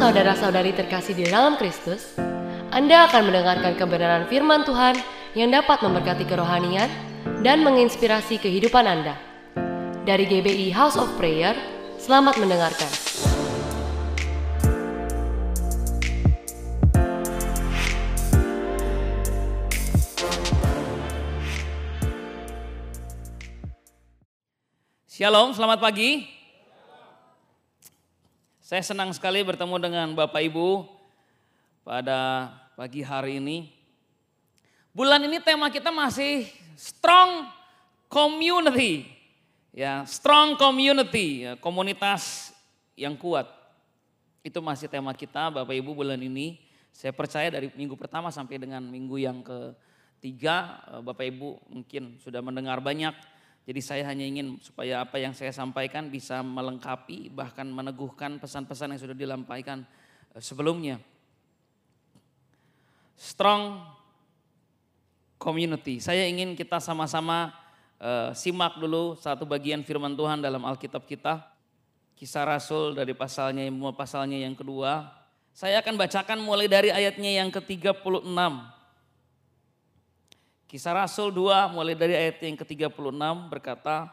saudara-saudari terkasih di dalam Kristus, Anda akan mendengarkan kebenaran firman Tuhan yang dapat memberkati kerohanian dan menginspirasi kehidupan Anda. Dari GBI House of Prayer, selamat mendengarkan. Shalom, selamat pagi. Saya senang sekali bertemu dengan Bapak Ibu pada pagi hari ini. Bulan ini tema kita masih strong community. Ya, strong community, ya, komunitas yang kuat. Itu masih tema kita Bapak Ibu bulan ini. Saya percaya dari minggu pertama sampai dengan minggu yang ketiga eh, Bapak Ibu mungkin sudah mendengar banyak jadi saya hanya ingin supaya apa yang saya sampaikan bisa melengkapi bahkan meneguhkan pesan-pesan yang sudah dilampaikan eh, sebelumnya. Strong community. Saya ingin kita sama-sama uh, simak dulu satu bagian firman Tuhan dalam Alkitab kita. Kisah Rasul dari pasalnya pasalnya yang kedua. Saya akan bacakan mulai dari ayatnya yang ke-36. Kisah Rasul 2 mulai dari ayat yang ke-36 berkata,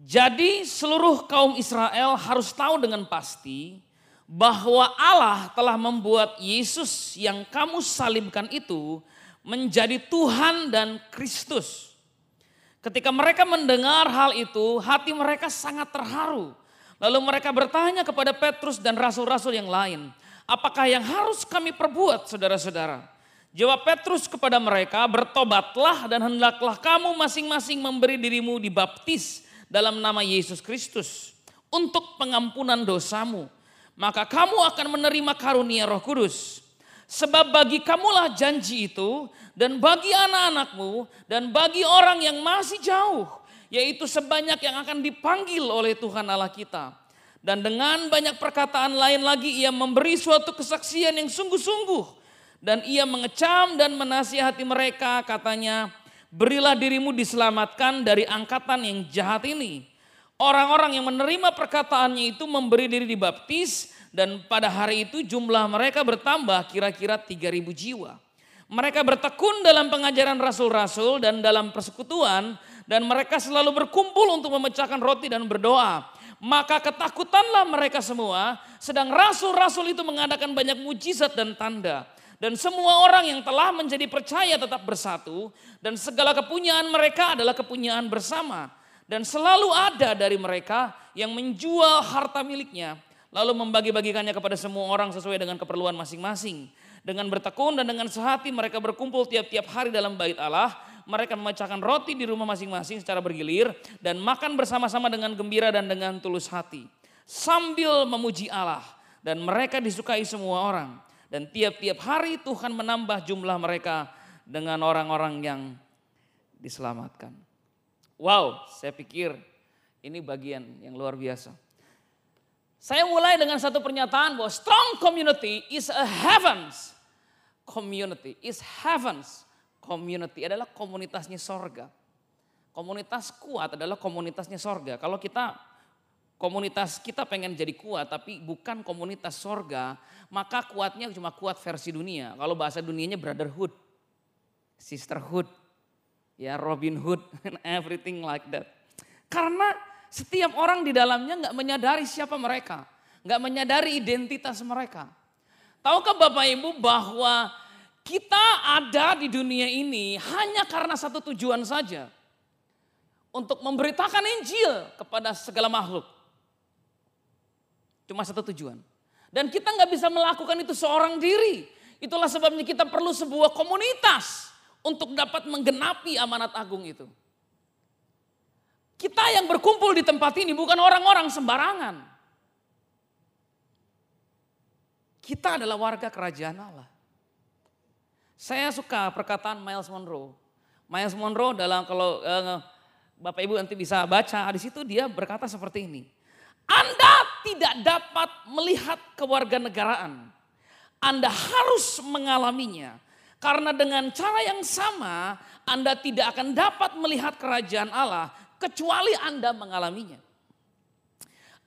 Jadi seluruh kaum Israel harus tahu dengan pasti bahwa Allah telah membuat Yesus yang kamu salibkan itu menjadi Tuhan dan Kristus. Ketika mereka mendengar hal itu, hati mereka sangat terharu. Lalu mereka bertanya kepada Petrus dan rasul-rasul yang lain, apakah yang harus kami perbuat saudara-saudara? Jawab Petrus kepada mereka, bertobatlah dan hendaklah kamu masing-masing memberi dirimu dibaptis dalam nama Yesus Kristus untuk pengampunan dosamu. Maka kamu akan menerima karunia roh kudus. Sebab bagi kamulah janji itu dan bagi anak-anakmu dan bagi orang yang masih jauh. Yaitu sebanyak yang akan dipanggil oleh Tuhan Allah kita. Dan dengan banyak perkataan lain lagi ia memberi suatu kesaksian yang sungguh-sungguh dan ia mengecam dan menasihati mereka katanya, berilah dirimu diselamatkan dari angkatan yang jahat ini. Orang-orang yang menerima perkataannya itu memberi diri dibaptis dan pada hari itu jumlah mereka bertambah kira-kira 3000 jiwa. Mereka bertekun dalam pengajaran rasul-rasul dan dalam persekutuan dan mereka selalu berkumpul untuk memecahkan roti dan berdoa. Maka ketakutanlah mereka semua sedang rasul-rasul itu mengadakan banyak mujizat dan tanda. Dan semua orang yang telah menjadi percaya tetap bersatu dan segala kepunyaan mereka adalah kepunyaan bersama. Dan selalu ada dari mereka yang menjual harta miliknya lalu membagi-bagikannya kepada semua orang sesuai dengan keperluan masing-masing. Dengan bertekun dan dengan sehati mereka berkumpul tiap-tiap hari dalam bait Allah. Mereka memecahkan roti di rumah masing-masing secara bergilir dan makan bersama-sama dengan gembira dan dengan tulus hati. Sambil memuji Allah dan mereka disukai semua orang. Dan tiap-tiap hari Tuhan menambah jumlah mereka dengan orang-orang yang diselamatkan. Wow, saya pikir ini bagian yang luar biasa. Saya mulai dengan satu pernyataan bahwa strong community is a heavens community. Is heavens community adalah komunitasnya sorga. Komunitas kuat adalah komunitasnya sorga. Kalau kita komunitas kita pengen jadi kuat tapi bukan komunitas sorga, maka kuatnya cuma kuat versi dunia. Kalau bahasa dunianya brotherhood, sisterhood, ya Robin Hood, everything like that. Karena setiap orang di dalamnya nggak menyadari siapa mereka, nggak menyadari identitas mereka. Tahukah Bapak Ibu bahwa kita ada di dunia ini hanya karena satu tujuan saja. Untuk memberitakan Injil kepada segala makhluk. Cuma satu tujuan. Dan kita nggak bisa melakukan itu seorang diri. Itulah sebabnya kita perlu sebuah komunitas untuk dapat menggenapi amanat agung itu. Kita yang berkumpul di tempat ini bukan orang-orang sembarangan. Kita adalah warga kerajaan Allah. Saya suka perkataan Miles Monroe. Miles Monroe dalam kalau eh, Bapak Ibu nanti bisa baca di situ dia berkata seperti ini. Anda tidak dapat melihat kewarganegaraan. Anda harus mengalaminya. Karena dengan cara yang sama Anda tidak akan dapat melihat kerajaan Allah kecuali Anda mengalaminya.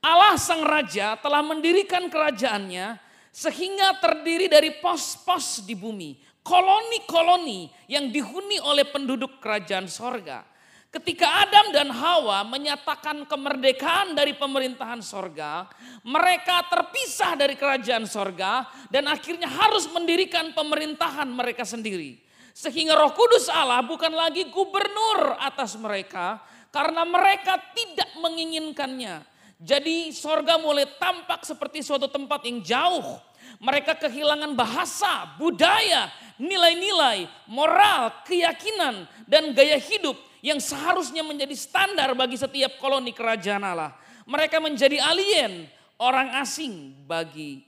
Allah sang raja telah mendirikan kerajaannya Sehingga terdiri dari pos-pos di bumi, koloni-koloni yang dihuni oleh penduduk kerajaan sorga. Ketika Adam dan Hawa menyatakan kemerdekaan dari pemerintahan sorga, mereka terpisah dari kerajaan sorga dan akhirnya harus mendirikan pemerintahan mereka sendiri. Sehingga roh kudus Allah bukan lagi gubernur atas mereka karena mereka tidak menginginkannya. Jadi sorga mulai tampak seperti suatu tempat yang jauh. Mereka kehilangan bahasa, budaya, nilai-nilai, moral, keyakinan, dan gaya hidup yang seharusnya menjadi standar bagi setiap koloni kerajaan Allah. Mereka menjadi alien, orang asing bagi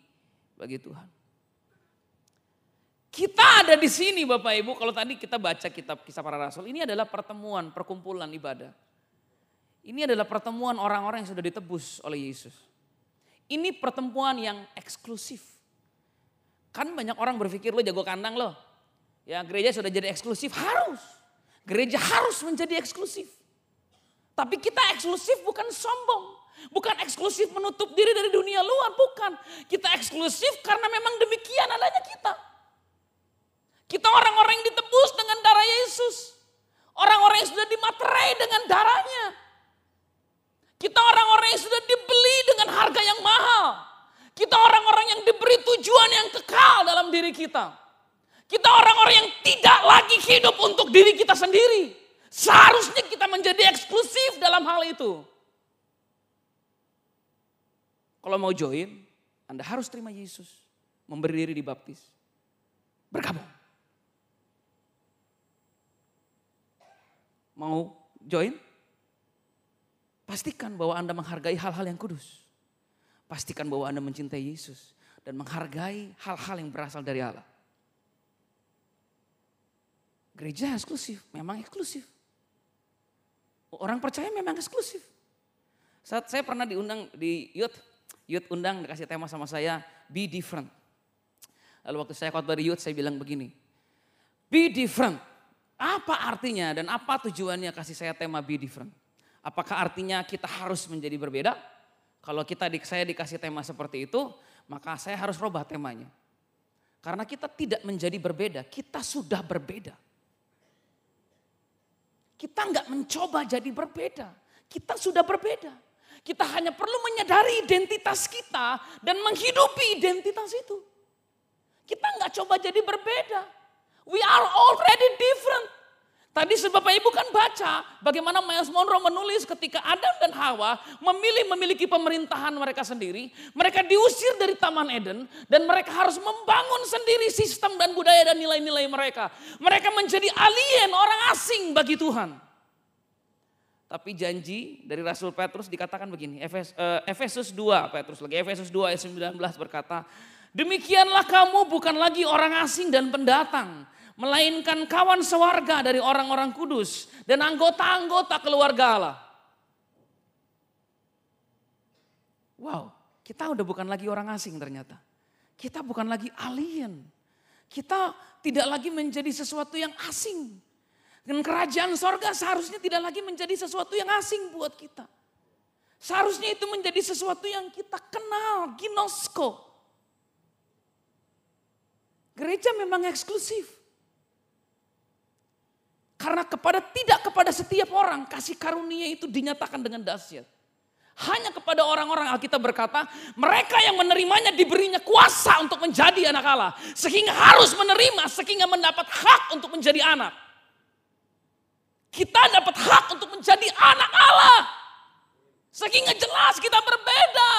bagi Tuhan. Kita ada di sini Bapak Ibu, kalau tadi kita baca kitab kisah para rasul, ini adalah pertemuan, perkumpulan ibadah. Ini adalah pertemuan orang-orang yang sudah ditebus oleh Yesus. Ini pertemuan yang eksklusif. Kan banyak orang berpikir lo jago kandang lo. Ya gereja sudah jadi eksklusif, harus. Gereja harus menjadi eksklusif. Tapi kita eksklusif bukan sombong. Bukan eksklusif menutup diri dari dunia luar, bukan. Kita eksklusif karena memang demikian adanya kita. Kita orang-orang yang ditebus dengan darah Yesus. Orang-orang yang sudah dimaterai dengan darahnya. Kita orang-orang yang sudah dibeli dengan harga yang mahal. Kita orang-orang yang diberi tujuan yang kekal dalam diri kita. Kita orang-orang yang tidak lagi hidup untuk diri kita sendiri. Seharusnya kita menjadi eksklusif dalam hal itu. Kalau mau join, Anda harus terima Yesus. Memberi diri dibaptis. Bergabung. Mau join? Pastikan bahwa Anda menghargai hal-hal yang kudus. Pastikan bahwa Anda mencintai Yesus. Dan menghargai hal-hal yang berasal dari Allah. Gereja eksklusif, memang eksklusif. Orang percaya memang eksklusif. Saat saya pernah diundang di youth, youth undang dikasih tema sama saya, be different. Lalu waktu saya khotbah di youth saya bilang begini, be different. Apa artinya dan apa tujuannya kasih saya tema be different? Apakah artinya kita harus menjadi berbeda? Kalau kita saya dikasih tema seperti itu, maka saya harus rubah temanya. Karena kita tidak menjadi berbeda, kita sudah berbeda. Kita nggak mencoba jadi berbeda. Kita sudah berbeda. Kita hanya perlu menyadari identitas kita dan menghidupi identitas itu. Kita nggak coba jadi berbeda. We are already different. Tadi Bapak Ibu kan baca bagaimana Miles Monroe menulis ketika Adam dan Hawa memilih memiliki pemerintahan mereka sendiri. Mereka diusir dari Taman Eden dan mereka harus membangun sendiri sistem dan budaya dan nilai-nilai mereka. Mereka menjadi alien, orang asing bagi Tuhan. Tapi janji dari Rasul Petrus dikatakan begini, uh, Efesus 2, Petrus lagi, Efesus 2 ayat 19 berkata, Demikianlah kamu bukan lagi orang asing dan pendatang, melainkan kawan sewarga dari orang-orang kudus dan anggota-anggota keluarga Allah. Wow, kita udah bukan lagi orang asing ternyata. Kita bukan lagi alien. Kita tidak lagi menjadi sesuatu yang asing. Dan kerajaan sorga seharusnya tidak lagi menjadi sesuatu yang asing buat kita. Seharusnya itu menjadi sesuatu yang kita kenal, ginosko. Gereja memang eksklusif. Karena kepada tidak kepada setiap orang kasih karunia itu dinyatakan dengan dahsyat. Hanya kepada orang-orang Alkitab berkata, mereka yang menerimanya diberinya kuasa untuk menjadi anak Allah. Sehingga harus menerima, sehingga mendapat hak untuk menjadi anak. Kita dapat hak untuk menjadi anak Allah. Sehingga jelas kita berbeda.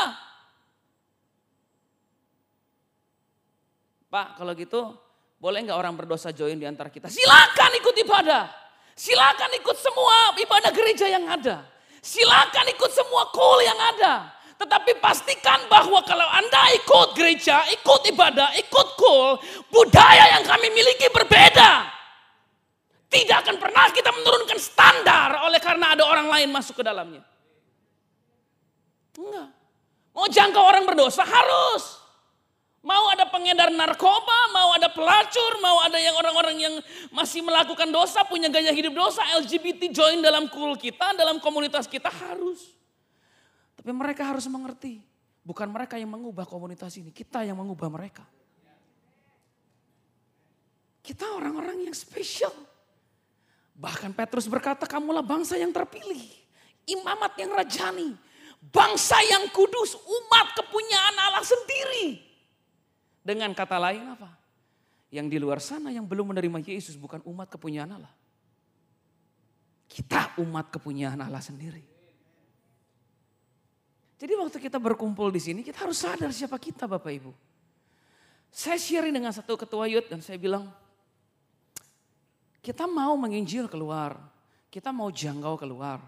Pak, kalau gitu boleh nggak orang berdosa join di antara kita? Silakan ikut ibadah. Silakan ikut semua ibadah gereja yang ada. Silakan ikut semua kul yang ada. Tetapi pastikan bahwa kalau Anda ikut gereja, ikut ibadah, ikut kul, budaya yang kami miliki berbeda. Tidak akan pernah kita menurunkan standar oleh karena ada orang lain masuk ke dalamnya. Enggak. Mau jangkau orang berdosa harus. Mau ada pengedar narkoba, mau ada pelacur, mau ada yang orang-orang yang masih melakukan dosa, punya gaya hidup dosa, LGBT join dalam kul kita, dalam komunitas kita harus. Tapi mereka harus mengerti Bukan mereka yang mengubah komunitas ini, kita yang mengubah mereka. Kita orang-orang yang spesial. Bahkan Petrus berkata, kamulah bangsa yang terpilih. Imamat yang rajani. Bangsa yang kudus, umat kepunyaan Allah sendiri. Dengan kata lain apa? Yang di luar sana yang belum menerima Yesus bukan umat kepunyaan Allah. Kita umat kepunyaan Allah sendiri. Jadi waktu kita berkumpul di sini kita harus sadar siapa kita Bapak Ibu. Saya sharing dengan satu ketua youth dan saya bilang, kita mau menginjil keluar, kita mau jangkau keluar,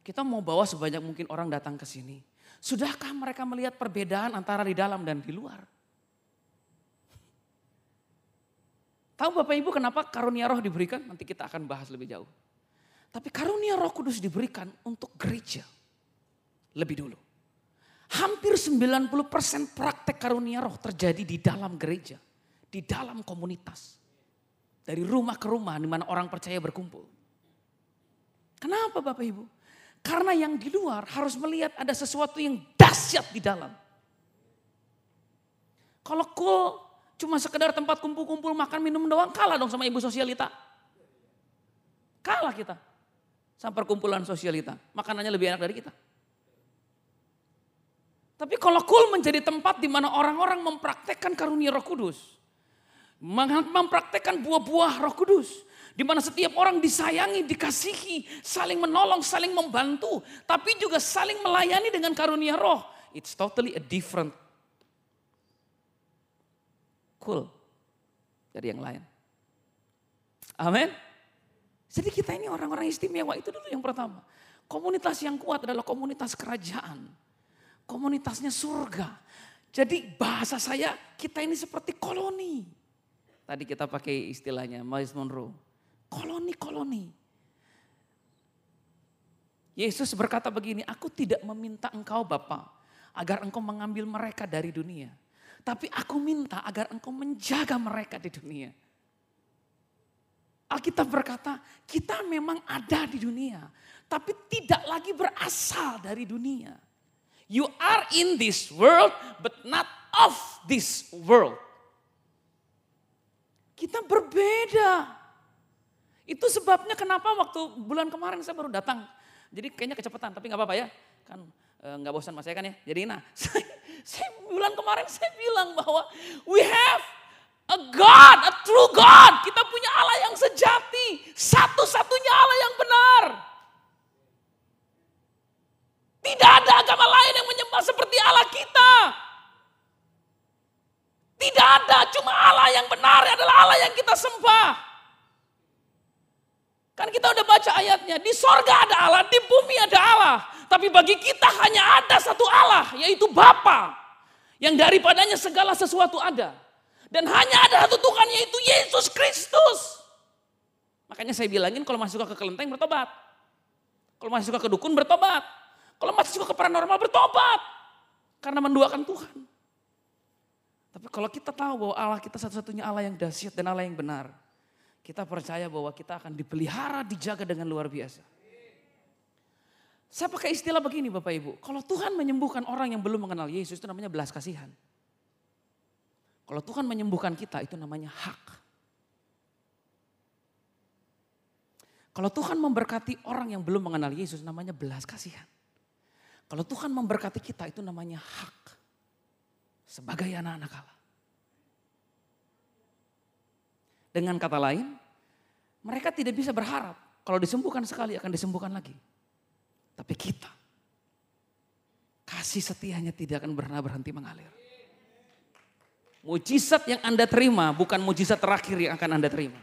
kita mau bawa sebanyak mungkin orang datang ke sini. Sudahkah mereka melihat perbedaan antara di dalam dan di luar? Tahu Bapak Ibu kenapa karunia roh diberikan? Nanti kita akan bahas lebih jauh. Tapi karunia roh kudus diberikan untuk gereja. Lebih dulu. Hampir 90% praktek karunia roh terjadi di dalam gereja. Di dalam komunitas. Dari rumah ke rumah di mana orang percaya berkumpul. Kenapa Bapak Ibu? Karena yang di luar harus melihat ada sesuatu yang dahsyat di dalam. Kalau cool cuma sekedar tempat kumpul-kumpul makan minum doang kalah dong sama ibu sosialita. Kalah kita. Sama perkumpulan sosialita. Makanannya lebih enak dari kita. Tapi kalau cool menjadi tempat di mana orang-orang mempraktekkan karunia roh kudus. Mempraktekkan buah-buah roh kudus. Di mana setiap orang disayangi, dikasihi, saling menolong, saling membantu. Tapi juga saling melayani dengan karunia roh. It's totally a different cool dari yang lain. Amin. Jadi kita ini orang-orang istimewa itu dulu yang pertama. Komunitas yang kuat adalah komunitas kerajaan komunitasnya surga. Jadi bahasa saya kita ini seperti koloni. Tadi kita pakai istilahnya Miles Monroe. Koloni-koloni. Yesus berkata begini, aku tidak meminta engkau Bapa agar engkau mengambil mereka dari dunia. Tapi aku minta agar engkau menjaga mereka di dunia. Alkitab berkata, kita memang ada di dunia, tapi tidak lagi berasal dari dunia. You are in this world, but not of this world. Kita berbeda. Itu sebabnya kenapa waktu bulan kemarin saya baru datang. Jadi kayaknya kecepatan, tapi nggak apa-apa ya. Kan nggak bosan mas saya kan ya. Jadi nah, saya, saya bulan kemarin saya bilang bahwa we have a God, a true God. Kita punya Allah yang sejati, satu-satunya Allah yang benar. Tidak ada agama lain yang menyembah seperti Allah kita. Tidak ada, cuma Allah yang benar adalah Allah yang kita sembah. Kan kita udah baca ayatnya, di sorga ada Allah, di bumi ada Allah. Tapi bagi kita hanya ada satu Allah, yaitu Bapa. Yang daripadanya segala sesuatu ada. Dan hanya ada satu Tuhan, yaitu Yesus Kristus. Makanya saya bilangin kalau masih suka ke kelenteng bertobat. Kalau masih suka ke dukun bertobat. Kalau masih suka ke paranormal bertobat. Karena menduakan Tuhan. Tapi kalau kita tahu bahwa Allah kita satu-satunya Allah yang dahsyat dan Allah yang benar. Kita percaya bahwa kita akan dipelihara, dijaga dengan luar biasa. Saya pakai istilah begini Bapak Ibu. Kalau Tuhan menyembuhkan orang yang belum mengenal Yesus itu namanya belas kasihan. Kalau Tuhan menyembuhkan kita itu namanya hak. Kalau Tuhan memberkati orang yang belum mengenal Yesus namanya belas kasihan. Kalau Tuhan memberkati kita itu namanya hak. Sebagai anak-anak Allah. Dengan kata lain, mereka tidak bisa berharap kalau disembuhkan sekali akan disembuhkan lagi. Tapi kita, kasih setianya tidak akan pernah berhenti mengalir. Mujizat yang Anda terima bukan mujizat terakhir yang akan Anda terima.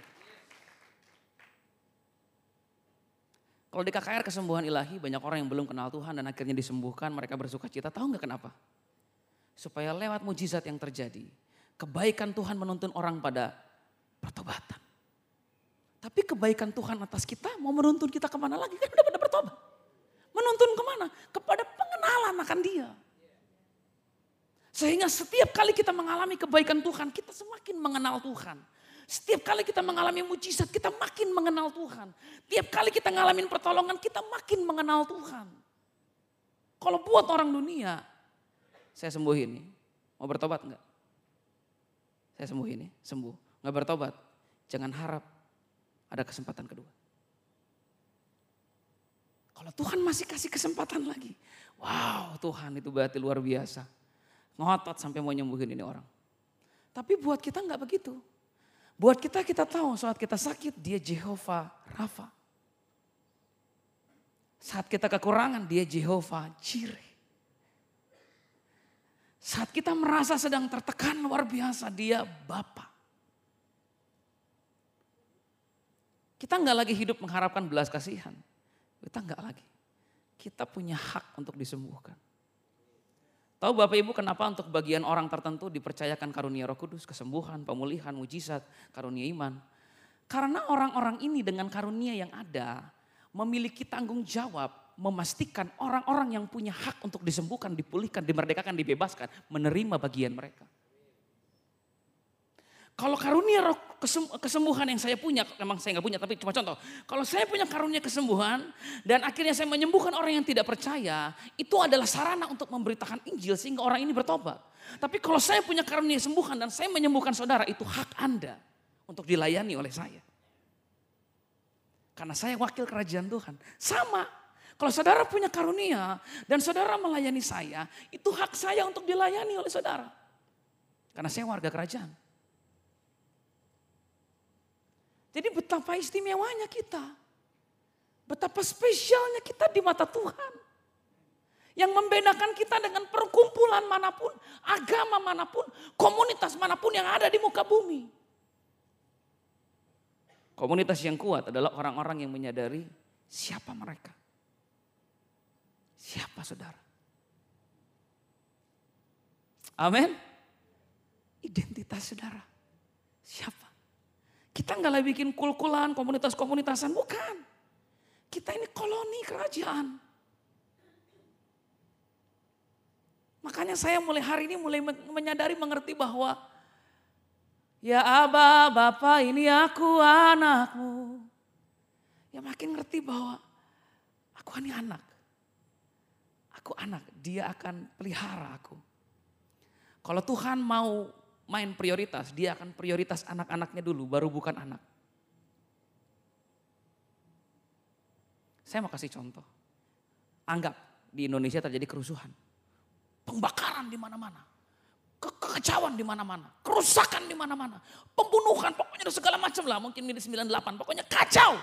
Kalau di KKR kesembuhan ilahi banyak orang yang belum kenal Tuhan dan akhirnya disembuhkan mereka bersuka cita. Tahu nggak kenapa? Supaya lewat mujizat yang terjadi. Kebaikan Tuhan menuntun orang pada pertobatan. Tapi kebaikan Tuhan atas kita mau menuntun kita ke mana lagi? Kan udah pada bertobat. Menuntun ke mana? Kepada pengenalan akan dia. Sehingga setiap kali kita mengalami kebaikan Tuhan, kita semakin mengenal Tuhan. Setiap kali kita mengalami mujizat, kita makin mengenal Tuhan. Tiap kali kita ngalamin pertolongan, kita makin mengenal Tuhan. Kalau buat orang dunia, saya sembuh ini. Mau bertobat enggak? Saya sembuh ini, sembuh. Enggak bertobat. Jangan harap ada kesempatan kedua. Kalau Tuhan masih kasih kesempatan lagi. Wow Tuhan itu berarti luar biasa. Ngotot sampai mau nyembuhin ini orang. Tapi buat kita enggak begitu. Buat kita kita tahu saat kita sakit dia Jehovah Rafa. Saat kita kekurangan dia Jehovah Jireh. Saat kita merasa sedang tertekan luar biasa, dia Bapa. Kita nggak lagi hidup mengharapkan belas kasihan. Kita nggak lagi. Kita punya hak untuk disembuhkan. Tahu Bapak Ibu kenapa untuk bagian orang tertentu dipercayakan karunia roh kudus, kesembuhan, pemulihan, mujizat, karunia iman. Karena orang-orang ini dengan karunia yang ada memiliki tanggung jawab memastikan orang-orang yang punya hak untuk disembuhkan, dipulihkan, dimerdekakan, dibebaskan, menerima bagian mereka. Kalau karunia roh kesembuhan yang saya punya, memang saya nggak punya, tapi cuma contoh. Kalau saya punya karunia kesembuhan dan akhirnya saya menyembuhkan orang yang tidak percaya, itu adalah sarana untuk memberitakan Injil sehingga orang ini bertobat. Tapi kalau saya punya karunia kesembuhan dan saya menyembuhkan saudara, itu hak Anda untuk dilayani oleh saya. Karena saya wakil kerajaan Tuhan. Sama, kalau saudara punya karunia dan saudara melayani saya, itu hak saya untuk dilayani oleh saudara. Karena saya warga kerajaan. Jadi betapa istimewanya kita. Betapa spesialnya kita di mata Tuhan. Yang membedakan kita dengan perkumpulan mana pun, agama mana pun, komunitas mana pun yang ada di muka bumi. Komunitas yang kuat adalah orang-orang yang menyadari siapa mereka. Siapa saudara? Amin. Identitas saudara. Siapa? Kita nggak lagi bikin kul-kulan, komunitas-komunitasan. Bukan. Kita ini koloni kerajaan. Makanya saya mulai hari ini mulai menyadari, mengerti bahwa Ya Aba, Bapak ini aku anakmu. Ya makin ngerti bahwa aku ini anak aku anak, dia akan pelihara aku. Kalau Tuhan mau main prioritas, dia akan prioritas anak-anaknya dulu, baru bukan anak. Saya mau kasih contoh. Anggap di Indonesia terjadi kerusuhan. Pembakaran di mana-mana. Kekecauan di mana-mana. Kerusakan di mana-mana. Pembunuhan, pokoknya segala macam lah. Mungkin di 98, pokoknya kacau.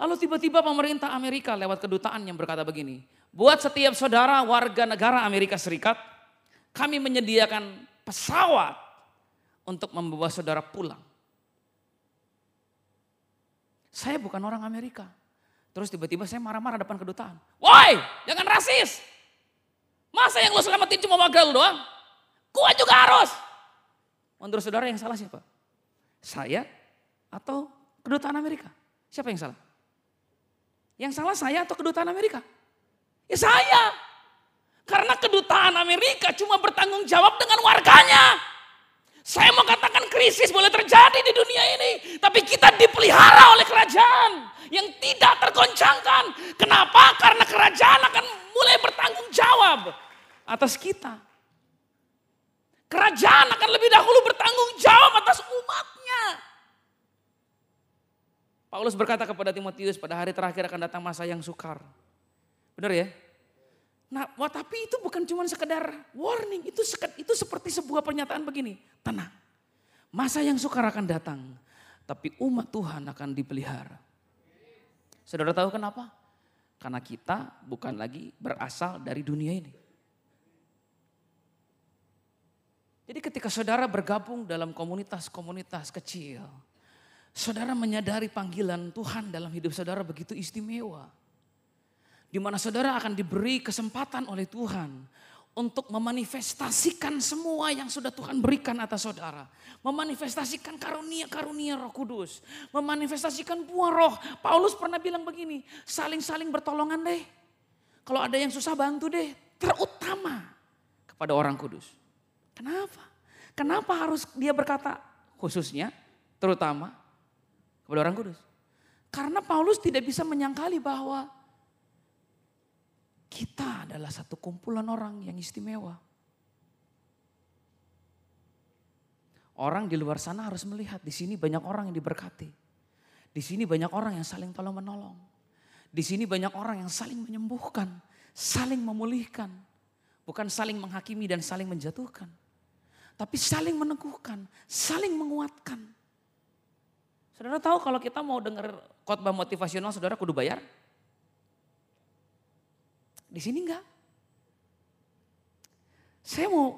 Lalu tiba-tiba pemerintah Amerika lewat kedutaan yang berkata begini. Buat setiap saudara warga negara Amerika Serikat, kami menyediakan pesawat untuk membawa saudara pulang. Saya bukan orang Amerika. Terus tiba-tiba saya marah-marah depan kedutaan. Woi, jangan rasis. Masa yang lo selamatin cuma wagal doang? Gua juga harus. Menurut saudara yang salah siapa? Saya atau kedutaan Amerika? Siapa yang salah? Yang salah saya atau kedutaan Amerika? Ya saya. Karena kedutaan Amerika cuma bertanggung jawab dengan warganya. Saya mau katakan krisis boleh terjadi di dunia ini. Tapi kita dipelihara oleh kerajaan yang tidak tergoncangkan. Kenapa? Karena kerajaan akan mulai bertanggung jawab atas kita. Kerajaan akan lebih dahulu bertanggung jawab atas umatnya. Paulus berkata kepada Timotius pada hari terakhir akan datang masa yang sukar. Benar ya? Nah, wah, tapi itu bukan cuma sekedar warning, itu itu seperti sebuah pernyataan begini, tenang. Masa yang sukar akan datang, tapi umat Tuhan akan dipelihara. Saudara tahu kenapa? Karena kita bukan lagi berasal dari dunia ini. Jadi ketika saudara bergabung dalam komunitas-komunitas kecil, saudara menyadari panggilan Tuhan dalam hidup saudara begitu istimewa di mana saudara akan diberi kesempatan oleh Tuhan untuk memanifestasikan semua yang sudah Tuhan berikan atas saudara. Memanifestasikan karunia-karunia roh kudus. Memanifestasikan buah roh. Paulus pernah bilang begini, saling-saling bertolongan deh. Kalau ada yang susah bantu deh. Terutama kepada orang kudus. Kenapa? Kenapa harus dia berkata khususnya, terutama kepada orang kudus? Karena Paulus tidak bisa menyangkali bahwa Kita adalah satu kumpulan orang yang istimewa. Orang di luar sana harus melihat di sini banyak orang yang diberkati. Di sini banyak orang yang saling tolong menolong. Di sini banyak orang yang saling menyembuhkan, saling memulihkan, bukan saling menghakimi dan saling menjatuhkan. Tapi saling meneguhkan, saling menguatkan. Saudara tahu kalau kita mau dengar khotbah motivasional saudara kudu bayar? Di sini enggak. Saya mau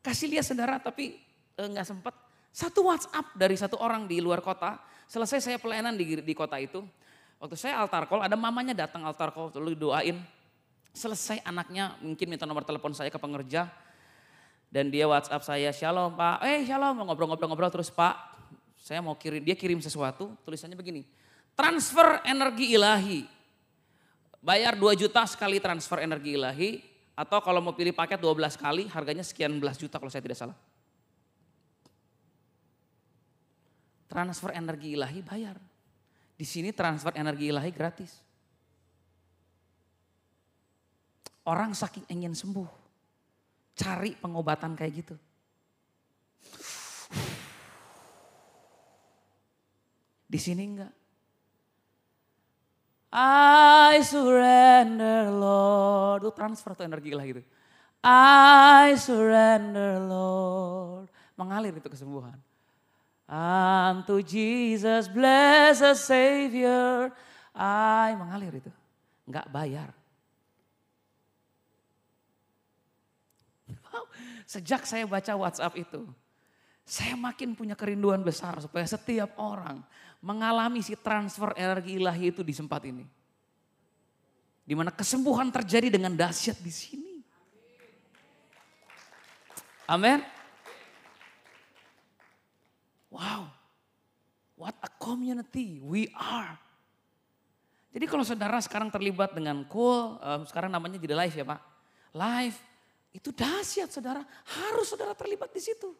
kasih lihat saudara tapi enggak eh, sempat. Satu WhatsApp dari satu orang di luar kota. Selesai saya pelayanan di, di kota itu. Waktu saya altar call ada mamanya datang altar call lalu doain. Selesai anaknya mungkin minta nomor telepon saya ke pengerja dan dia WhatsApp saya, Shalom Pak, eh Shalom, ngobrol-ngobrol-ngobrol terus Pak, saya mau kirim, dia kirim sesuatu, tulisannya begini, transfer energi ilahi, bayar 2 juta sekali transfer energi ilahi, atau kalau mau pilih paket 12 kali, harganya sekian belas juta kalau saya tidak salah. Transfer energi ilahi bayar. Di sini transfer energi ilahi gratis. Orang saking ingin sembuh cari pengobatan kayak gitu. Di sini enggak. I surrender Lord. Itu transfer tuh energi lah gitu. I surrender Lord. Mengalir itu kesembuhan. Unto Jesus blessed Savior. I mengalir itu. Enggak bayar. Sejak saya baca WhatsApp itu, saya makin punya kerinduan besar supaya setiap orang mengalami si transfer energi ilahi itu di tempat ini. Di mana kesembuhan terjadi dengan dahsyat di sini. Amin. Wow. What a community we are. Jadi kalau saudara sekarang terlibat dengan cool, um, sekarang namanya jadi live ya Pak. Live, itu dahsyat saudara, harus saudara terlibat di situ.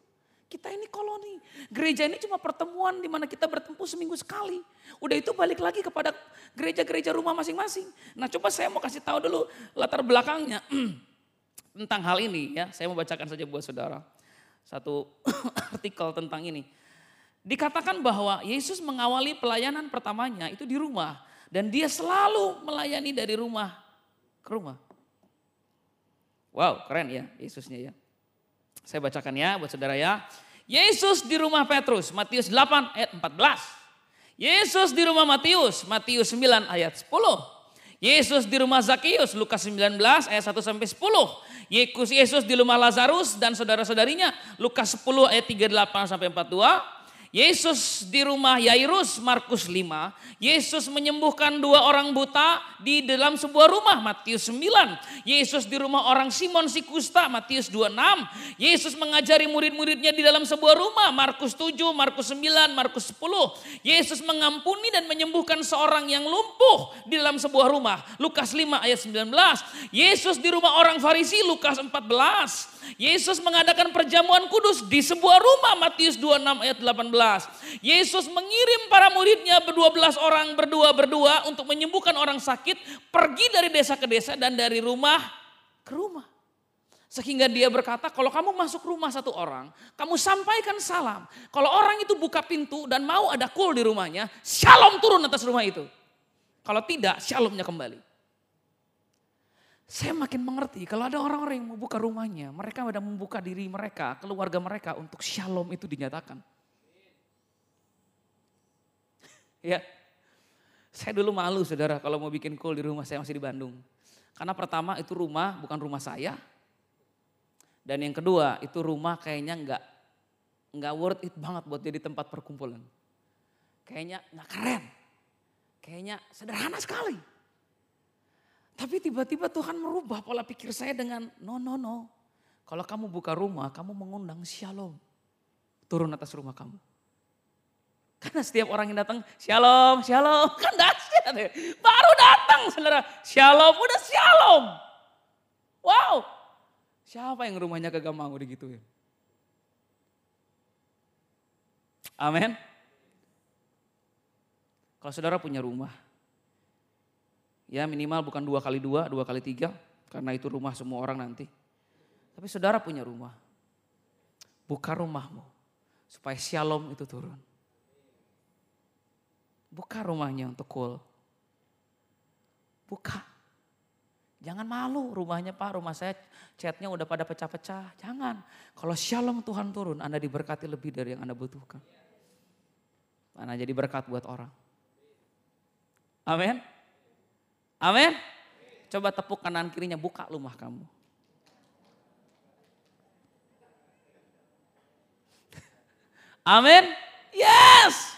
Kita ini koloni. Gereja ini cuma pertemuan di mana kita bertemu seminggu sekali. Udah itu balik lagi kepada gereja-gereja rumah masing-masing. Nah coba saya mau kasih tahu dulu latar belakangnya tentang hal ini ya. Saya mau bacakan saja buat saudara. Satu artikel tentang ini. Dikatakan bahwa Yesus mengawali pelayanan pertamanya itu di rumah. Dan dia selalu melayani dari rumah ke rumah. Wow, keren ya Yesusnya ya. Saya bacakan ya buat saudara ya. Yesus di rumah Petrus, Matius 8 ayat 14. Yesus di rumah Matius, Matius 9 ayat 10. Yesus di rumah Zakius, Lukas 19 ayat 1 sampai 10. Yesus di rumah Lazarus dan saudara-saudarinya, Lukas 10 ayat 38 sampai 42. Yesus di rumah Yairus, Markus 5. Yesus menyembuhkan dua orang buta di dalam sebuah rumah, Matius 9. Yesus di rumah orang Simon Sikusta, Matius 26. Yesus mengajari murid-muridnya di dalam sebuah rumah, Markus 7, Markus 9, Markus 10. Yesus mengampuni dan menyembuhkan seorang yang lumpuh di dalam sebuah rumah, Lukas 5 ayat 19. Yesus di rumah orang Farisi, Lukas 14. Yesus mengadakan perjamuan kudus di sebuah rumah Matius 26 ayat 18. Yesus mengirim para muridnya berdua belas orang berdua-berdua untuk menyembuhkan orang sakit pergi dari desa ke desa dan dari rumah ke rumah. Sehingga dia berkata kalau kamu masuk rumah satu orang, kamu sampaikan salam. Kalau orang itu buka pintu dan mau ada kul di rumahnya, shalom turun atas rumah itu. Kalau tidak, shalomnya kembali. Saya makin mengerti kalau ada orang-orang yang membuka rumahnya, mereka sudah membuka diri mereka, keluarga mereka untuk shalom itu dinyatakan. ya, saya dulu malu saudara kalau mau bikin call di rumah saya masih di Bandung. Karena pertama itu rumah bukan rumah saya. Dan yang kedua itu rumah kayaknya enggak enggak worth it banget buat jadi tempat perkumpulan. Kayaknya enggak keren. Kayaknya sederhana sekali. Tapi tiba-tiba Tuhan merubah pola pikir saya dengan no no no. Kalau kamu buka rumah, kamu mengundang shalom. Turun atas rumah kamu. Karena setiap orang yang datang, shalom, shalom. Kan dahsyat. Baru datang saudara, shalom, udah shalom. Wow. Siapa yang rumahnya kagak mau digituin? Amin. Kalau saudara punya rumah, Ya minimal bukan dua kali dua, dua kali tiga. Karena itu rumah semua orang nanti. Tapi saudara punya rumah. Buka rumahmu supaya shalom itu turun. Buka rumahnya untuk cool. Buka. Jangan malu rumahnya Pak, rumah saya chatnya udah pada pecah-pecah. Jangan. Kalau shalom Tuhan turun, Anda diberkati lebih dari yang Anda butuhkan. Anda jadi berkat buat orang. Amin. Amin. Coba tepuk kanan kirinya, buka rumah kamu. Amin. Yes.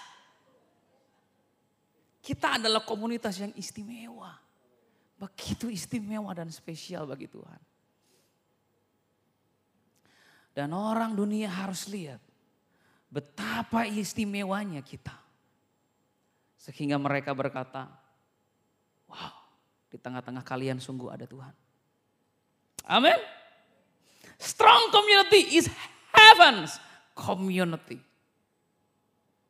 Kita adalah komunitas yang istimewa. Begitu istimewa dan spesial bagi Tuhan. Dan orang dunia harus lihat betapa istimewanya kita. Sehingga mereka berkata, wow di tengah-tengah kalian sungguh ada Tuhan. Amin. Strong community is heaven's community.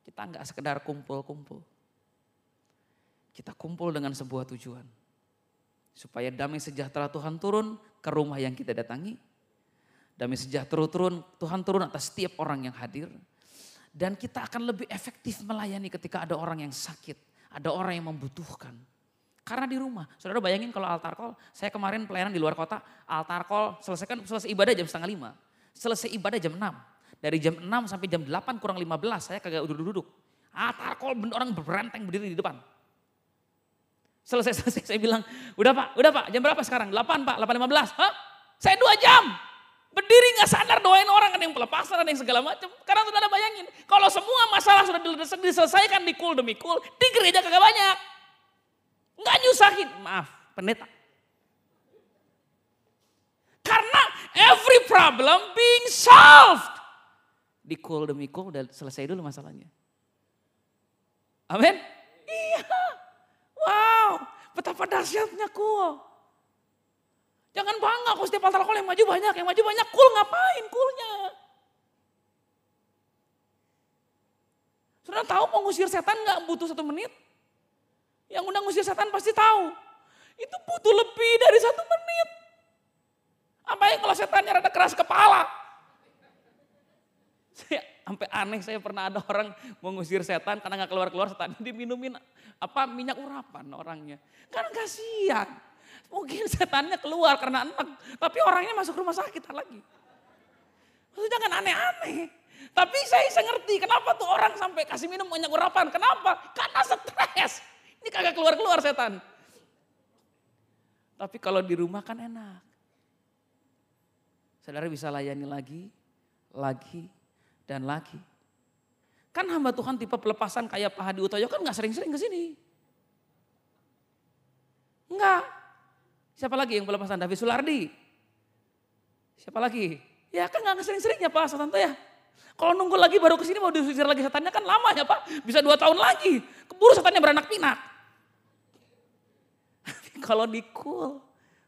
Kita nggak sekedar kumpul-kumpul. Kita kumpul dengan sebuah tujuan. Supaya damai sejahtera Tuhan turun ke rumah yang kita datangi. Damai sejahtera turun, Tuhan turun atas setiap orang yang hadir. Dan kita akan lebih efektif melayani ketika ada orang yang sakit. Ada orang yang membutuhkan. Karena di rumah, saudara bayangin kalau altar call, saya kemarin pelayanan di luar kota, altar call selesai selesai ibadah jam setengah lima. Selesai ibadah jam enam. Dari jam enam sampai jam delapan kurang lima belas saya kagak duduk-duduk. Altar call orang beranteng berdiri di depan. Selesai, selesai saya bilang, udah pak, udah pak, jam berapa sekarang? 8 pak, 8.15. Hah? Saya dua jam. Berdiri nggak sadar doain orang, ada yang pelepasan, ada yang segala macam. Karena sudah ada bayangin, kalau semua masalah sudah diselesaikan di kul demi kul, di gereja kagak banyak. Nggak nyusahin, maaf, pendeta. Karena every problem being solved. Di kul demi kul udah selesai dulu masalahnya. Amin? Iya. Wow, betapa dahsyatnya cool. Jangan bangga kalau setiap altar call yang maju banyak, yang maju banyak cool ngapain coolnya? Sudah tahu mau ngusir setan nggak butuh satu menit? Yang undang ngusir setan pasti tahu. Itu butuh lebih dari satu menit. Apa yang kalau setannya rada keras kepala? Saya sampai aneh saya pernah ada orang mengusir setan karena nggak keluar-keluar setan diminumin apa minyak urapan orangnya. Kan kasihan. Mungkin setannya keluar karena enak, tapi orangnya masuk rumah sakit lagi. Maksudnya jangan aneh-aneh. Tapi saya bisa ngerti kenapa tuh orang sampai kasih minum minyak urapan. Kenapa? Karena stres. Ini kagak keluar-keluar setan. Tapi kalau di rumah kan enak. Saudara bisa layani lagi, lagi, dan lagi. Kan hamba Tuhan tipe pelepasan kayak Pak Hadi Utoyo kan gak sering-sering ke sini. Enggak. Siapa lagi yang pelepasan? David Sulardi. Siapa lagi? Ya kan gak sering-sering ya Pak Tante ya. Kalau nunggu lagi baru ke sini mau diusir lagi setannya kan lama ya Pak. Bisa dua tahun lagi. Keburu setannya beranak pinak. Kalau di cool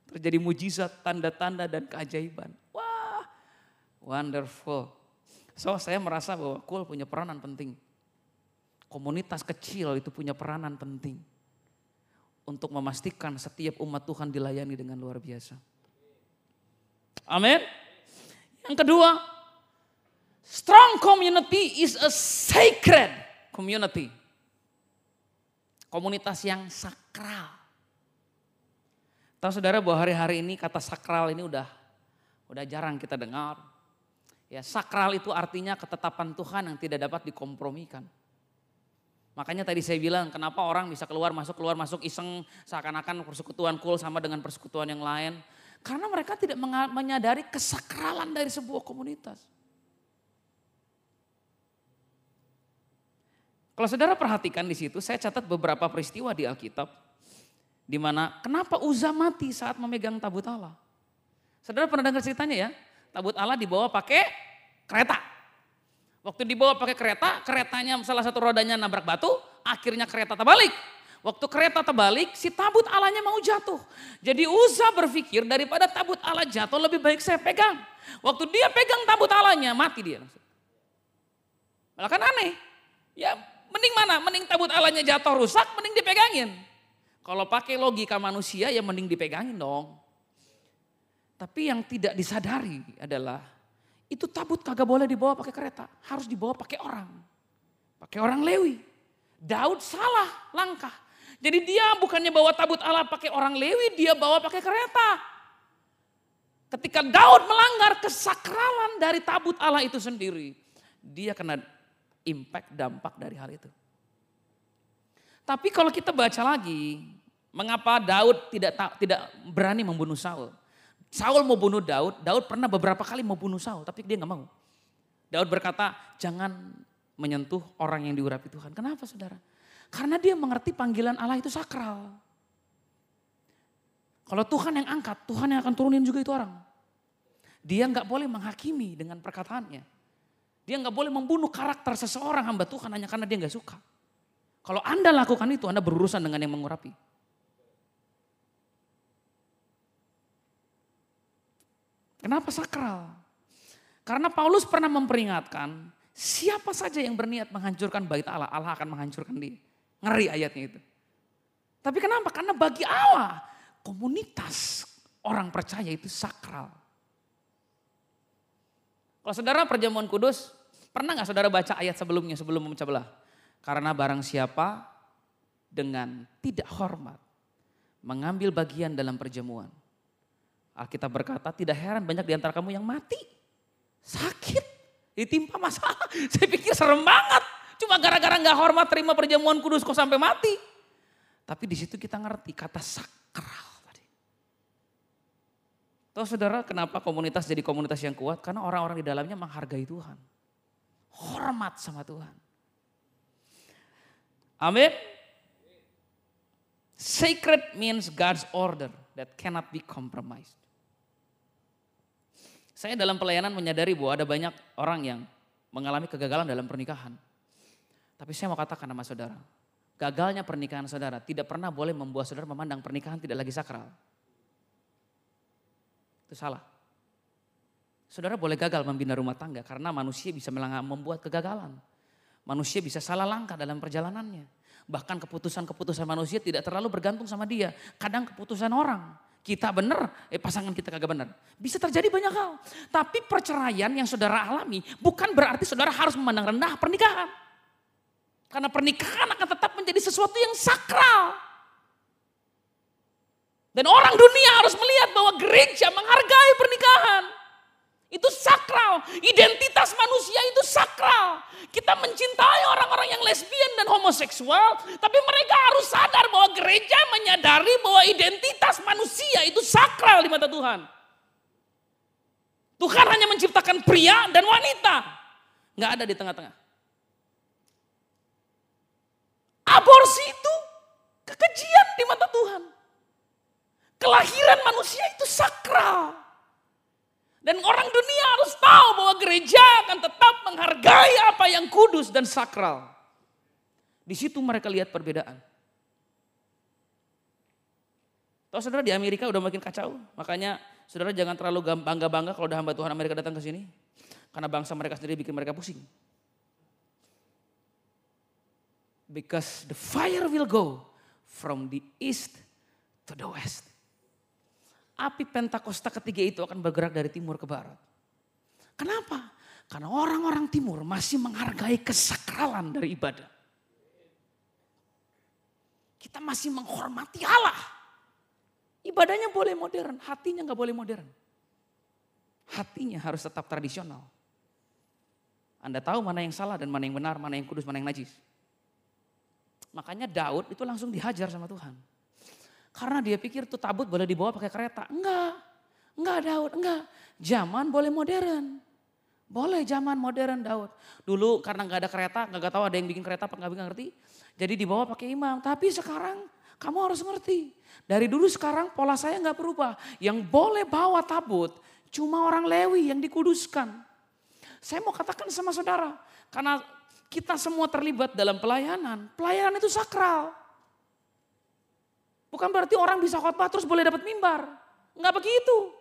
terjadi mujizat, tanda-tanda dan keajaiban. Wah, wonderful. So saya merasa bahwa Cool punya peranan penting. Komunitas kecil itu punya peranan penting. Untuk memastikan setiap umat Tuhan dilayani dengan luar biasa. Amin. Yang kedua, strong community is a sacred community. Komunitas yang sakral. Tahu saudara bahwa hari-hari ini kata sakral ini udah udah jarang kita dengar. Ya, sakral itu artinya ketetapan Tuhan yang tidak dapat dikompromikan. Makanya tadi saya bilang kenapa orang bisa keluar masuk keluar masuk iseng seakan-akan persekutuan kul sama dengan persekutuan yang lain. Karena mereka tidak menyadari kesakralan dari sebuah komunitas. Kalau saudara perhatikan di situ, saya catat beberapa peristiwa di Alkitab. Di mana kenapa Uza mati saat memegang tabut Allah. Saudara pernah dengar ceritanya ya? Tabut Allah dibawa pakai kereta. Waktu dibawa pakai kereta, keretanya salah satu rodanya nabrak batu, akhirnya kereta terbalik. Waktu kereta terbalik, si tabut Allahnya mau jatuh. Jadi Uza berpikir daripada tabut Allah jatuh lebih baik saya pegang. Waktu dia pegang tabut Allahnya, mati dia. Malah kan aneh. Ya mending mana? Mending tabut Allahnya jatuh rusak, mending dipegangin. Kalau pakai logika manusia ya mending dipegangin dong. Tapi yang tidak disadari adalah itu tabut kagak boleh dibawa pakai kereta, harus dibawa pakai orang. Pakai orang Lewi. Daud salah langkah. Jadi dia bukannya bawa tabut Allah pakai orang Lewi, dia bawa pakai kereta. Ketika Daud melanggar kesakralan dari tabut Allah itu sendiri, dia kena impact dampak dari hal itu. Tapi kalau kita baca lagi, mengapa Daud tidak tidak berani membunuh Saul? Saul mau bunuh Daud, Daud pernah beberapa kali mau bunuh Saul, tapi dia nggak mau. Daud berkata, jangan menyentuh orang yang diurapi Tuhan. Kenapa saudara? Karena dia mengerti panggilan Allah itu sakral. Kalau Tuhan yang angkat, Tuhan yang akan turunin juga itu orang. Dia nggak boleh menghakimi dengan perkataannya. Dia nggak boleh membunuh karakter seseorang hamba Tuhan hanya karena dia nggak suka. Kalau Anda lakukan itu, Anda berurusan dengan yang mengurapi. Kenapa sakral? Karena Paulus pernah memperingatkan, siapa saja yang berniat menghancurkan bait Allah, Allah akan menghancurkan dia. Ngeri ayatnya itu. Tapi kenapa? Karena bagi Allah, komunitas orang percaya itu sakral. Kalau saudara perjamuan kudus, pernah nggak saudara baca ayat sebelumnya sebelum memecah belah? Karena barang siapa dengan tidak hormat mengambil bagian dalam perjamuan. Alkitab berkata tidak heran banyak di antara kamu yang mati. Sakit, ditimpa masalah. Saya pikir serem banget. Cuma gara-gara nggak hormat terima perjamuan kudus kok sampai mati. Tapi di situ kita ngerti kata sakral tadi. Tahu saudara kenapa komunitas jadi komunitas yang kuat? Karena orang-orang di dalamnya menghargai Tuhan. Hormat sama Tuhan. Amin. Sacred means God's order that cannot be compromised. Saya dalam pelayanan menyadari bahwa ada banyak orang yang mengalami kegagalan dalam pernikahan. Tapi saya mau katakan sama saudara, gagalnya pernikahan saudara tidak pernah boleh membuat saudara memandang pernikahan tidak lagi sakral. Itu salah. Saudara boleh gagal membina rumah tangga karena manusia bisa membuat kegagalan. Manusia bisa salah langkah dalam perjalanannya. Bahkan keputusan-keputusan manusia tidak terlalu bergantung sama dia. Kadang keputusan orang. Kita benar, eh pasangan kita kagak benar. Bisa terjadi banyak hal. Tapi perceraian yang saudara alami bukan berarti saudara harus memandang rendah pernikahan. Karena pernikahan akan tetap menjadi sesuatu yang sakral. Dan orang dunia harus melihat bahwa gereja menghargai pernikahan. Itu sakral. Identitas manusia itu sakral. Kita mencintai orang-orang yang lesbian dan homoseksual. Tapi mereka harus sadar bahwa gereja menyadari bahwa identitas manusia itu sakral di mata Tuhan. Tuhan hanya menciptakan pria dan wanita. Nggak ada di tengah-tengah. Aborsi itu kekejian di mata Tuhan. Kelahiran manusia itu sakral. Dan orang dunia harus tahu bahwa gereja akan tetap menghargai apa yang kudus dan sakral. Di situ mereka lihat perbedaan. Tahu saudara di Amerika udah makin kacau. Makanya saudara jangan terlalu bangga-bangga kalau udah hamba Tuhan Amerika datang ke sini. Karena bangsa mereka sendiri bikin mereka pusing. Because the fire will go from the east to the west api Pentakosta ketiga itu akan bergerak dari timur ke barat. Kenapa? Karena orang-orang timur masih menghargai kesakralan dari ibadah. Kita masih menghormati Allah. Ibadahnya boleh modern, hatinya nggak boleh modern. Hatinya harus tetap tradisional. Anda tahu mana yang salah dan mana yang benar, mana yang kudus, mana yang najis. Makanya Daud itu langsung dihajar sama Tuhan. Karena dia pikir tuh tabut boleh dibawa pakai kereta. Enggak, enggak Daud, enggak. Zaman boleh modern. Boleh zaman modern Daud. Dulu karena nggak ada kereta, nggak tahu ada yang bikin kereta apa nggak ngerti. Jadi dibawa pakai imam. Tapi sekarang kamu harus ngerti. Dari dulu sekarang pola saya nggak berubah. Yang boleh bawa tabut cuma orang Lewi yang dikuduskan. Saya mau katakan sama saudara, karena kita semua terlibat dalam pelayanan. Pelayanan itu sakral. Bukan berarti orang bisa khotbah terus boleh dapat mimbar. Enggak begitu.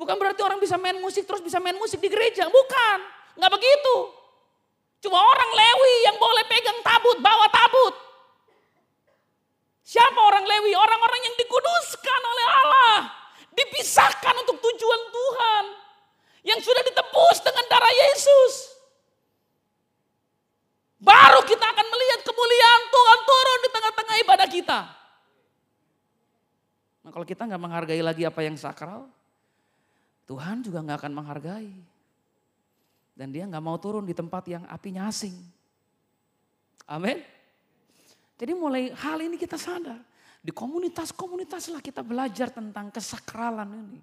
Bukan berarti orang bisa main musik terus bisa main musik di gereja. Bukan. Enggak begitu. Cuma orang Lewi yang boleh pegang tabut, bawa tabut. Siapa orang Lewi? Orang-orang yang dikuduskan oleh Allah. Kita nggak menghargai lagi apa yang sakral, Tuhan juga nggak akan menghargai. Dan dia nggak mau turun di tempat yang apinya asing. Amin. Jadi mulai hal ini kita sadar. Di komunitas-komunitas lah kita belajar tentang kesakralan ini.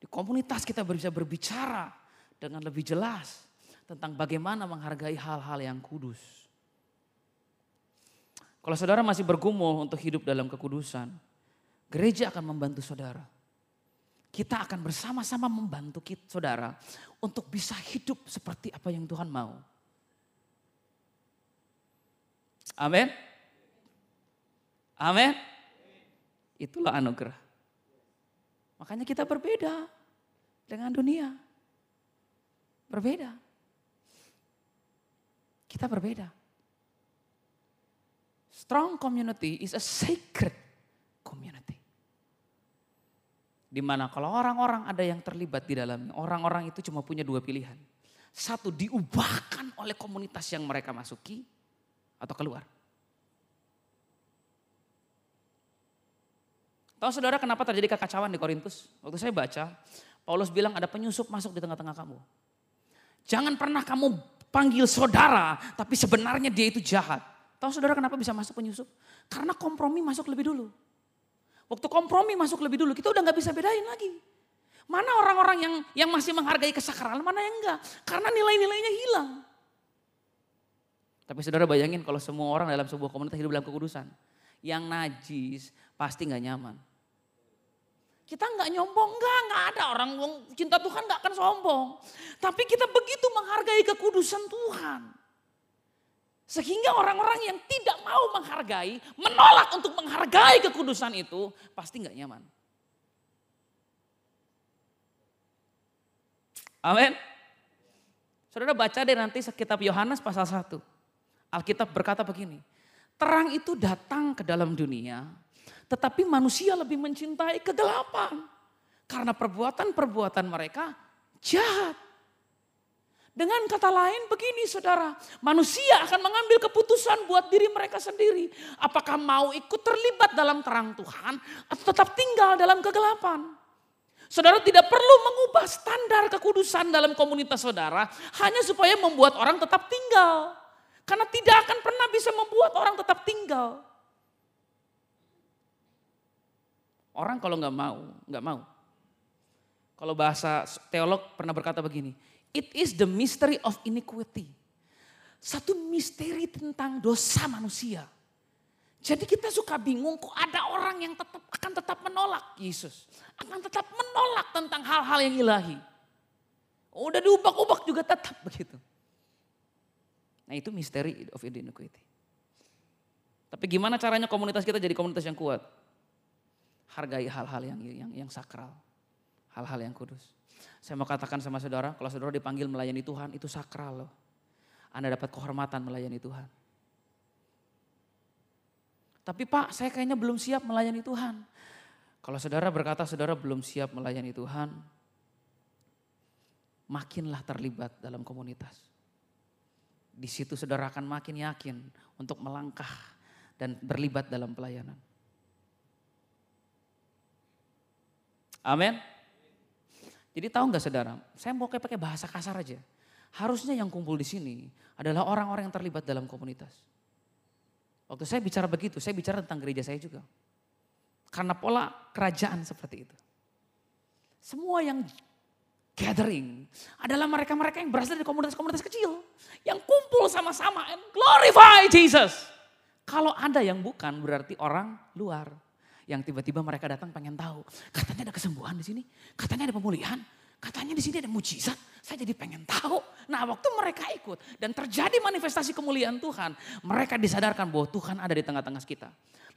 Di komunitas kita bisa berbicara dengan lebih jelas tentang bagaimana menghargai hal-hal yang kudus. Kalau saudara masih bergumul untuk hidup dalam kekudusan, gereja akan membantu saudara. Kita akan bersama-sama membantu kita, saudara untuk bisa hidup seperti apa yang Tuhan mau. Amin. Amin. Itulah anugerah. Makanya kita berbeda dengan dunia. Berbeda. Kita berbeda. Strong community is a sacred community. Di mana kalau orang-orang ada yang terlibat di dalamnya, orang-orang itu cuma punya dua pilihan. Satu diubahkan oleh komunitas yang mereka masuki atau keluar. Tahu saudara kenapa terjadi kekacauan di Korintus? Waktu saya baca, Paulus bilang ada penyusup masuk di tengah-tengah kamu. Jangan pernah kamu panggil saudara, tapi sebenarnya dia itu jahat. Tahu saudara kenapa bisa masuk penyusup? Karena kompromi masuk lebih dulu. Waktu kompromi masuk lebih dulu, kita udah nggak bisa bedain lagi. Mana orang-orang yang yang masih menghargai kesakralan, mana yang enggak. Karena nilai-nilainya hilang. Tapi saudara bayangin kalau semua orang dalam sebuah komunitas hidup dalam kekudusan. Yang najis pasti nggak nyaman. Kita nggak nyombong, nggak, nggak ada orang cinta Tuhan nggak akan sombong. Tapi kita begitu menghargai kekudusan Tuhan. Sehingga orang-orang yang tidak mau menghargai, menolak untuk menghargai kekudusan itu, pasti nggak nyaman. Amin. Saudara baca deh nanti kitab Yohanes pasal 1. Alkitab berkata begini, terang itu datang ke dalam dunia, tetapi manusia lebih mencintai kegelapan. Karena perbuatan-perbuatan mereka jahat. Dengan kata lain begini saudara, manusia akan mengambil keputusan buat diri mereka sendiri. Apakah mau ikut terlibat dalam terang Tuhan atau tetap tinggal dalam kegelapan. Saudara tidak perlu mengubah standar kekudusan dalam komunitas saudara hanya supaya membuat orang tetap tinggal. Karena tidak akan pernah bisa membuat orang tetap tinggal. Orang kalau nggak mau, nggak mau. Kalau bahasa teolog pernah berkata begini, it is the mystery of iniquity. Satu misteri tentang dosa manusia. Jadi kita suka bingung kok ada orang yang tetap akan tetap menolak Yesus. Akan tetap menolak tentang hal-hal yang ilahi. Udah diubah-ubah juga tetap begitu. Nah itu misteri of iniquity. Tapi gimana caranya komunitas kita jadi komunitas yang kuat? hargai hal-hal yang, yang yang sakral, hal-hal yang kudus. Saya mau katakan sama saudara, kalau saudara dipanggil melayani Tuhan itu sakral loh. Anda dapat kehormatan melayani Tuhan. Tapi Pak, saya kayaknya belum siap melayani Tuhan. Kalau saudara berkata saudara belum siap melayani Tuhan, makinlah terlibat dalam komunitas. Di situ saudara akan makin yakin untuk melangkah dan berlibat dalam pelayanan. Amin. Jadi tahu nggak saudara, saya mau kayak pakai bahasa kasar aja. Harusnya yang kumpul di sini adalah orang-orang yang terlibat dalam komunitas. Waktu saya bicara begitu, saya bicara tentang gereja saya juga. Karena pola kerajaan seperti itu. Semua yang gathering adalah mereka-mereka yang berasal dari komunitas-komunitas kecil. Yang kumpul sama-sama and glorify Jesus. Kalau ada yang bukan berarti orang luar yang tiba-tiba mereka datang pengen tahu. Katanya ada kesembuhan di sini, katanya ada pemulihan, katanya di sini ada mujizat. Saya jadi pengen tahu. Nah waktu mereka ikut dan terjadi manifestasi kemuliaan Tuhan, mereka disadarkan bahwa Tuhan ada di tengah-tengah kita.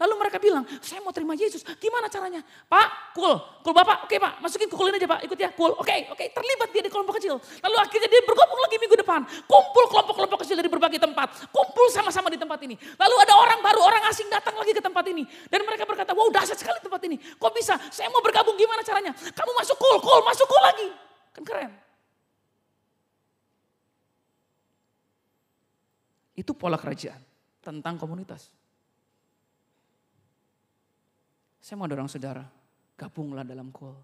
Lalu mereka bilang, saya mau terima Yesus. Gimana caranya? Pak, cool. Cool Bapak, oke Pak. Masukin ke aja Pak, ikut ya. Cool, oke, oke. Terlibat dia di kelompok kecil. Lalu akhirnya dia bergabung lagi minggu depan. Kumpul kelompok-kelompok kecil dari berbagai tempat. Kumpul sama-sama di tempat ini. Lalu ada orang baru, orang asing datang lagi ke tempat ini. Dan mereka berkata, wow dahsyat sekali tempat ini. Kok bisa? Saya mau bergabung, gimana caranya? Kamu masuk cool, cool, masuk cool lagi. Kan keren. Itu pola kerajaan tentang komunitas. Saya mau dorong saudara, gabunglah dalam call.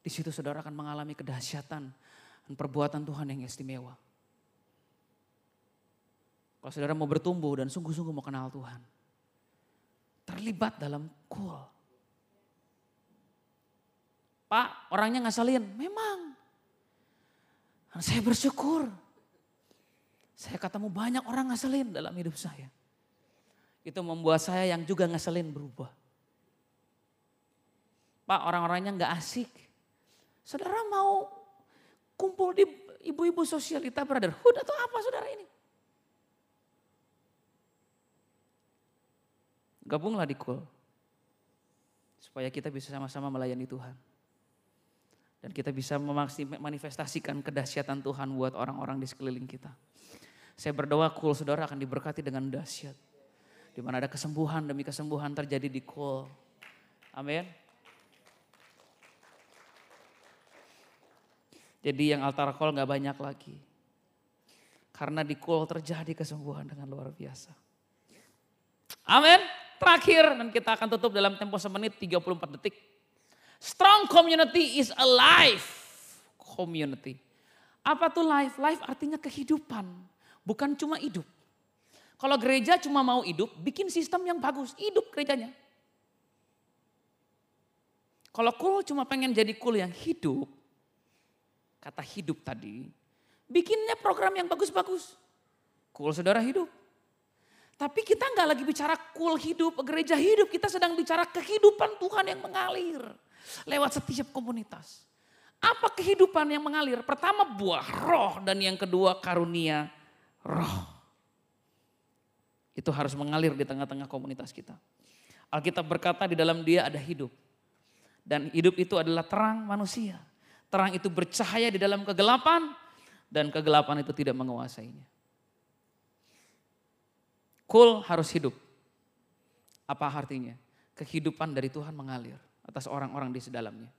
Di situ saudara akan mengalami kedahsyatan dan perbuatan Tuhan yang istimewa. Kalau saudara mau bertumbuh dan sungguh-sungguh mau kenal Tuhan. Terlibat dalam call. Pak, orangnya ngasalin. Memang. Saya bersyukur. Saya ketemu banyak orang ngasalin dalam hidup saya. Itu membuat saya yang juga ngasalin berubah. Pak orang-orangnya nggak asik. Saudara mau kumpul di ibu-ibu sosialita brotherhood atau apa saudara ini? Gabunglah di kul. Supaya kita bisa sama-sama melayani Tuhan. Dan kita bisa memanifestasikan kedahsyatan Tuhan buat orang-orang di sekeliling kita. Saya berdoa kul saudara akan diberkati dengan dahsyat. Di mana ada kesembuhan demi kesembuhan terjadi di kul. Amin. Jadi yang altar call gak banyak lagi. Karena di call terjadi kesembuhan dengan luar biasa. Amin. Terakhir dan kita akan tutup dalam tempo semenit 34 detik. Strong community is a life community. Apa tuh life? Life artinya kehidupan. Bukan cuma hidup. Kalau gereja cuma mau hidup, bikin sistem yang bagus. Hidup gerejanya. Kalau cool cuma pengen jadi cool yang hidup, kata hidup tadi, bikinnya program yang bagus-bagus. Cool saudara hidup. Tapi kita nggak lagi bicara cool hidup, gereja hidup. Kita sedang bicara kehidupan Tuhan yang mengalir lewat setiap komunitas. Apa kehidupan yang mengalir? Pertama buah roh dan yang kedua karunia roh. Itu harus mengalir di tengah-tengah komunitas kita. Alkitab berkata di dalam dia ada hidup. Dan hidup itu adalah terang manusia. Terang itu bercahaya di dalam kegelapan dan kegelapan itu tidak menguasainya. Kul harus hidup. Apa artinya? Kehidupan dari Tuhan mengalir atas orang-orang di sedalamnya.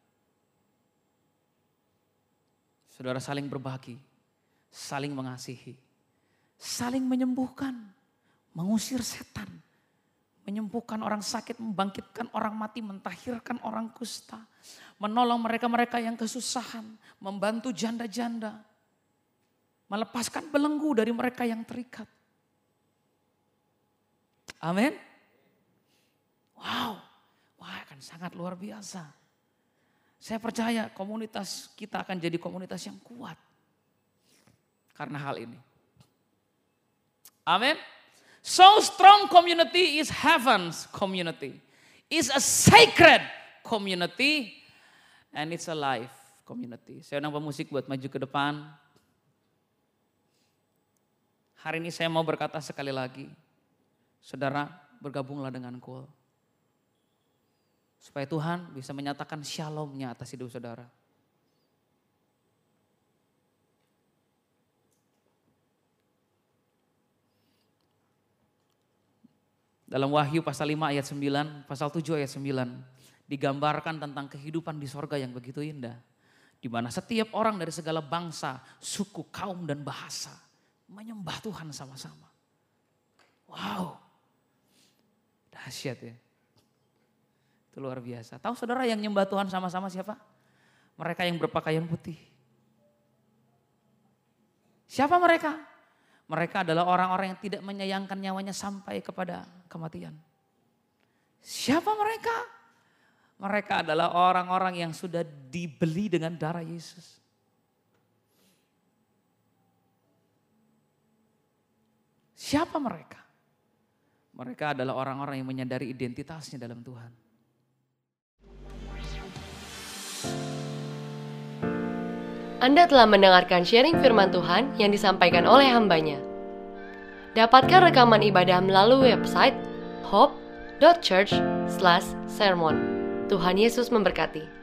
Saudara saling berbagi, saling mengasihi, saling menyembuhkan, mengusir setan, menyembuhkan orang sakit, membangkitkan orang mati, mentahirkan orang kusta, menolong mereka-mereka yang kesusahan, membantu janda-janda, melepaskan belenggu dari mereka yang terikat. Amin. Wow, wah akan sangat luar biasa. Saya percaya komunitas kita akan jadi komunitas yang kuat. Karena hal ini. Amin. So strong community is heaven's community. Is a sacred community and it's a life community. Saya undang pemusik buat maju ke depan. Hari ini saya mau berkata sekali lagi, saudara bergabunglah dengan Kul. Supaya Tuhan bisa menyatakan shalomnya atas hidup saudara. Dalam Wahyu pasal 5 ayat 9, pasal 7 ayat 9 digambarkan tentang kehidupan di sorga yang begitu indah. Di mana setiap orang dari segala bangsa, suku, kaum dan bahasa menyembah Tuhan sama-sama. Wow. Dahsyat ya. Itu luar biasa. Tahu saudara yang nyembah Tuhan sama-sama siapa? Mereka yang berpakaian putih. Siapa mereka? Mereka adalah orang-orang yang tidak menyayangkan nyawanya sampai kepada kematian. Siapa mereka? Mereka adalah orang-orang yang sudah dibeli dengan darah Yesus. Siapa mereka? Mereka adalah orang-orang yang menyadari identitasnya dalam Tuhan. Anda telah mendengarkan sharing firman Tuhan yang disampaikan oleh hambanya. Dapatkan rekaman ibadah melalui website hope.church/sermon. Tuhan Yesus memberkati.